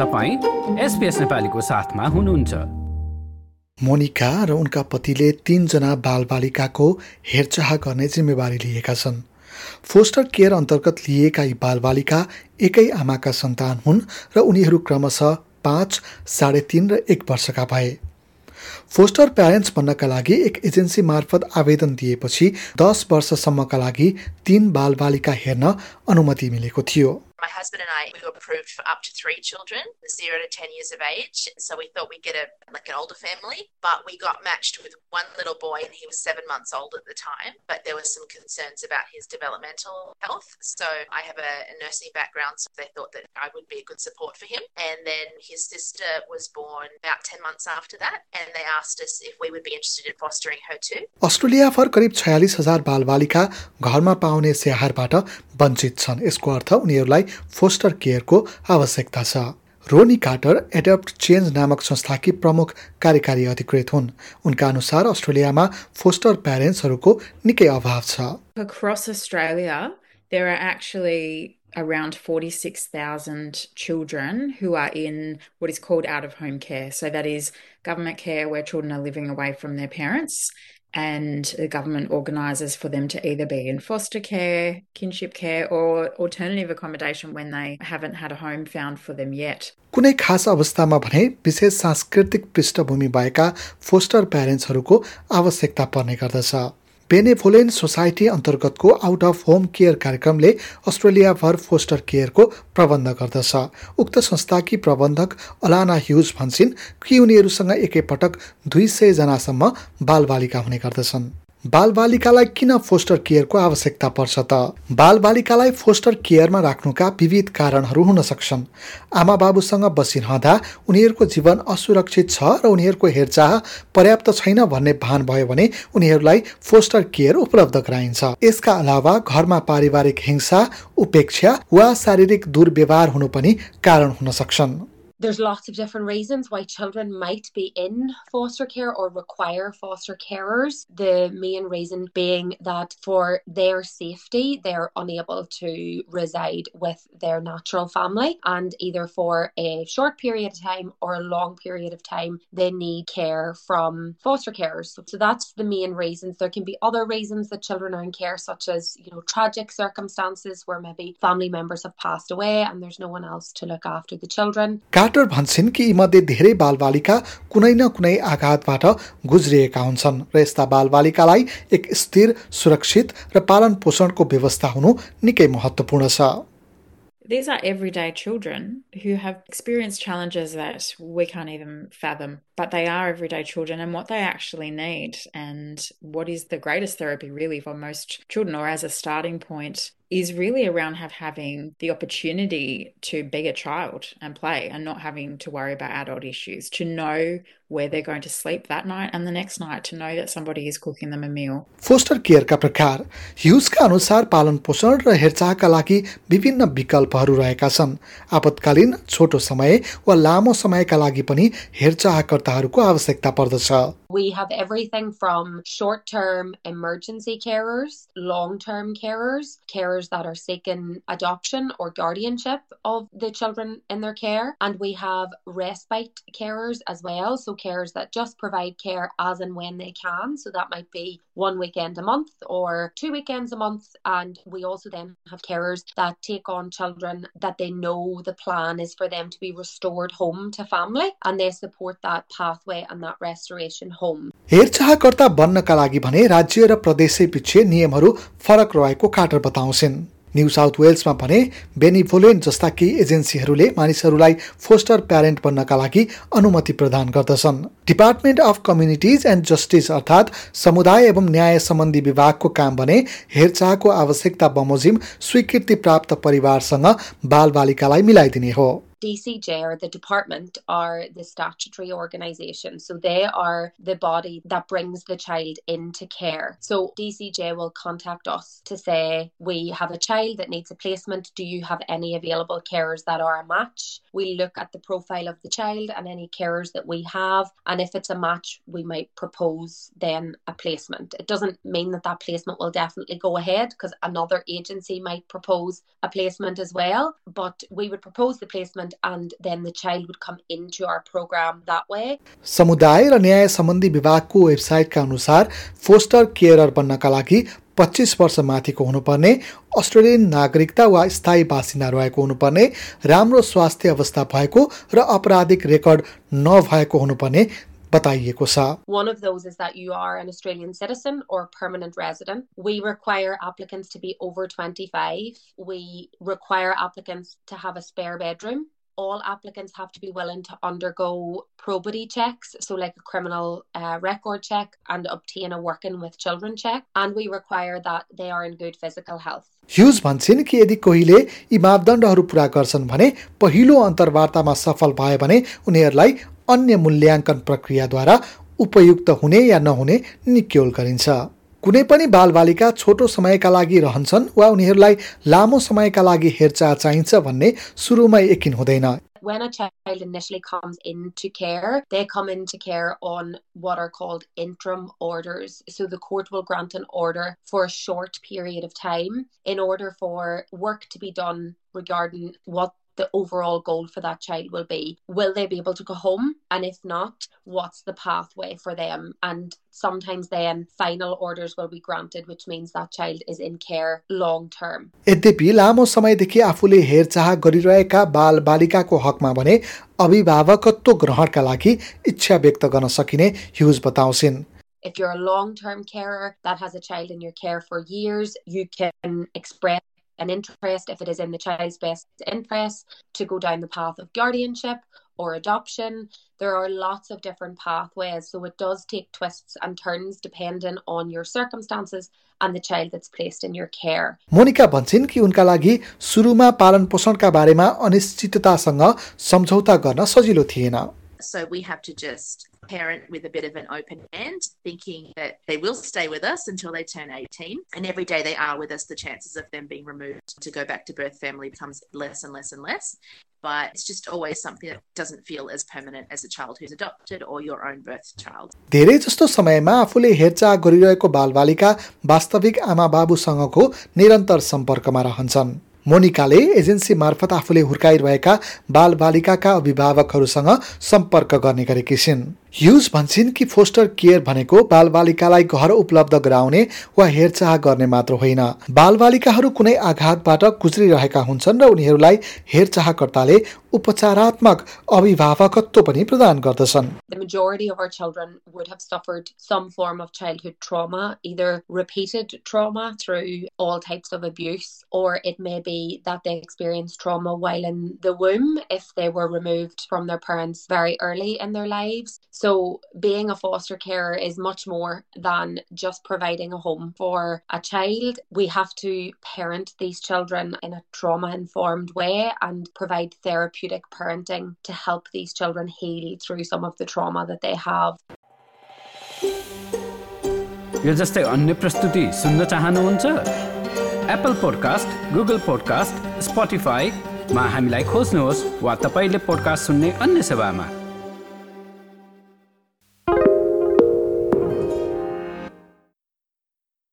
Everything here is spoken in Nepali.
तपाईँ एसपिएस नेपालीको साथमा हुनुहुन्छ। मोनिका र उनका पतिले तीनजना बालबालिकाको हेरचाह गर्ने जिम्मेवारी लिएका छन्। फोस्टर केयर अन्तर्गत लिएका यी बालबालिका एकै आमाका सन्तान हुन् र उनीहरू क्रमशः पाँच साढे तिन र एक वर्षका भए। फोस्टर प्यारेन्ट्स बन्नका लागि एक एजेन्सी मार्फत आवेदन दिएपछि दस वर्षसम्मका लागि तीन बालबालिका हेर्न अनुमति मिलेको थियो। My husband and I we were approved for up to three children, zero to ten years of age. So we thought we'd get a like an older family, but we got matched with one little boy, and he was seven months old at the time. But there was some concerns about his developmental health. So I have a, a nursing background, so they thought that I would be a good support for him. And then his sister was born about ten months after that, and they asked us if we would be interested in fostering her too. Australia for करिब छयालिस हजार बालबालिका घरमा पाउने स्याहारबाट वञ्चित छन् यसको अर्थ उनीहरूलाई फोस्टर केयरको आवश्यकता छ रोनी कार्टर एडप्ट चेन्ज नामक संस्थाकी प्रमुख कार्यकारी अधिकृत हुन् उनका अनुसार अस्ट्रेलियामा फोस्टर प्यारेन्ट्सहरूको निकै अभाव छ around 46,000 children who are in what is called out of home care. So that is government care where children are living away from their parents and the government organises for them to either be in foster care, kinship care, or alternative accommodation when they haven't had a home found for them yet. कुनै खास अवस्थामा भने विशेष सांस्कृतिक पृष्ठभूमि भएका फोस्टर प्यारेन्ट्सहरूको आवश्यकता पर्ने गर्दछ बेनेफोलेन सोसाइटी अन्तर्गतको आउट अफ होम केयर कार्यक्रमले अस्ट्रेलियाभर फोस्टर केयरको प्रबन्ध गर्दछ। उक्त संस्थाकी प्रबन्धक अलाना ह्युज भन्छन् कि उनीहरूसँग एकैपटक दुई सयजनासम्म बालबालिका हुने गर्दछन्। बालबालिकालाई किन फोस्टर केयरको आवश्यकता पर्छ त? बालबालिकालाई फोस्टर केयरमा राख्नुका विविध कारणहरू हुन सक्छन्। आमा बाबुसँग बसिरहँदा उनीहरूको जीवन असुरक्षित छ र उनीहरूको हेरचाह पर्याप्त छैन भन्ने भान भयो भने उनीहरूलाई फोस्टर केयर उपलब्ध गराइन्छ। यसका अलावा घरमा पारिवारिक हिंसा उपेक्षा वा शारीरिक दुर्व्यवहार हुनु पनि कारण हुन सक्छन्। There's lots of different reasons why children might be in foster care or require foster carers. The main reason being that for their safety, they're unable to reside with their natural family, and either for a short period of time or a long period of time, they need care from foster carers. So that's the main reasons. There can be other reasons that children are in care, such as you know tragic circumstances where maybe family members have passed away and there's no one else to look after the children. Carter भन्छन् कि यीमध्ये धेरै बालबालिका कुनै न कुनै आघातबाट गुज्रिएका हुन्छन् र यस्ता बालबालिकालाई एक स्थिर सुरक्षित र पालन पोषणको व्यवस्था हुनु निकै महत्त्वपूर्ण छ These are everyday children who have experienced challenges that we can't even fathom, but they are everyday children and what they actually need. And what is the greatest therapy, really, for most children, or as a starting point, is really around have having the opportunity to be a child and play and not having to worry about adult issues to know where they're going to sleep that night and the next night to know that somebody is cooking them a meal. Foster केयरका प्रकार ह्युजका अनुसार पालन पोषण र हेरचाहका लागि विभिन्न विकल्पहरू रहेका छन् आपतकालीन छोटो समय वा लामो समयका लागि पनि हेरचाहकर्ताहरूको आवश्यकता पर्दछ We have everything from short term emergency carers, long term carers, carers that are seeking adoption or guardianship of the children in their care, and we have respite carers as well. So, carers that just provide care as and when they can. So, that might be one weekend a month or two weekends a month. And we also then have carers that take on children that they know the plan is for them to be restored home to family and they support that pathway and that restoration हेरचाहकर्ता बन्नका लागि भने राज्य र प्रदेशै पछि नियमहरू फरक रहेको कार्टर बताउँछन् न्यू साउथ वेल्समा भने बेनिभोलेन्ट जस्ता केही एजेन्सीहरूले मानिसहरूलाई फोस्टर प्यारेन्ट बन्नका लागि अनुमति प्रदान गर्दछन्। Department of Communities and Justice अर्थात् समुदाय एवं न्याय सम्बन्धी विभागको काम भने हेरचाहको आवश्यकता बमोजिम स्वीकृति प्राप्त परिवारसँग बालबालिकालाई मिलाइदिने हो। DCJ or the department are the statutory organisation. So they are the body that brings the child into care. So DCJ will contact us to say, We have a child that needs a placement. Do you have any available carers that are a match? We look at the profile of the child and any carers that we have. And if it's a match, we might propose then a placement. It doesn't mean that that placement will definitely go ahead because another agency might propose a placement as well. But we would propose the placement treatment and then the child would come into our program that way. समुदाय र न्याय सम्बन्धी विभागको वेबसाइटका अनुसार फोस्टर केयरर बन्नका लागि पच्चिस वर्ष माथिको हुनुपर्ने अस्ट्रेलियन नागरिकता वा स्थायी बासिन्दा रहेको हुनुपर्ने राम्रो स्वास्थ्य अवस्था भएको र आपराधिक रेकर्ड नभएको हुनुपर्ने बताइएको छ One of those is that you are an Australian citizen or permanent resident. We require applicants to be over 25. We require applicants to have a spare bedroom. All applicants have to be willing to undergo probity checks, so like a criminal uh, record check and obtain a working with children check. And we require that they are in good physical health. Hughes भन्छन् कि यदि कोहीले यी मापदण्डहरू पुरा गर्छन् भने पहिलो अन्तर्वार्तामा सफल भयो भने उनीहरूलाई अन्य मूल्याङ्कन प्रक्रियाद्वारा उपयुक्त हुने या नहुने निक्योल गरिन्छ कुनै पनि बालबालिका छोटो समयका लागि रहन्छन् वा उनीहरूलाई लामो समयका लागि हेरचाह चाहिन्छ भन्ने सुरुमै यकिन हुँदैन when a child initially comes into care, they come into care on what are called interim orders. So the court will grant an order for a short period of time in order for work to be done regarding what the overall goal for that child will be. Will they be able to go home? And if not, what's the pathway for them? And sometimes then final orders will be granted, which means that child is in care long term. यद्यपि लामो समयदेखि आफूले हेरचाह गरिरहेका बाल बालिकाको हकमा भने अभिभावकत्व ग्रहणका लागि इच्छा व्यक्त गर्न सकिने ह्युज बताउँछिन् If you're a long term carer that has a child in your care for years, you can express an interest if it is in the child's best interest to go down the path of guardianship or adoption. There are lots of different pathways, so it does take twists and turns depending on your circumstances and the child that's placed in your care. Monica भन्छन् कि उनका लागि सुरुमा पालन पोषणका बारेमा अनिश्चिततासँग सम्झौता गर्न सजिलो थिएन So we have to just parent with a bit of an open hand, thinking that they will stay with us until they turn 18. And every day they are with us, the chances of them being removed to go back to birth family becomes less and less and less. But it's just always something that doesn't feel as permanent as a child who's adopted or your own birth child. धेरै जस्तो समयमा आफूले हेरचाह गरिरहेको बालबालिका वास्तविक आमा बाबुसँगको निरन्तर सम्पर्कमा रहन्छन् मोनिकाले एजेन्सी मार्फत आफूले हुर्काइरहेका बालबालिकाका अभिभावकहरूसँग सम्पर्क गर्ने गरेकी छिन्। ह्युज भन्छन् कि फोस्टर केयर भनेको बालबालिकालाई घर उपलब्ध गराउने वा हेरचाह गर्ने मात्र होइन बालबालिकाहरू कुनै आघातबाट गुज्रिरहेका हुन्छन् र उनीहरूलाई हेरचाहकर्ताले उपचारात्मक अभिभावकत्व पनि प्रदान गर्दछन् The majority of our children would have suffered some very early. So, being a foster carer is much more than just providing a home for a child. We have to parent these children in a trauma informed way and provide therapeutic parenting to help these children heal through some of the trauma that they have. यो जस्तै अन्य प्रस्तुति सुन्न चाहनुहुन्छ एप्पल पोडकास्ट गुगल पोडकास्ट स्पोटिफाईमा हामीलाई खोज्नुहोस् वा तपाईँले पोडकास्ट सुन्ने अन्य सेवामा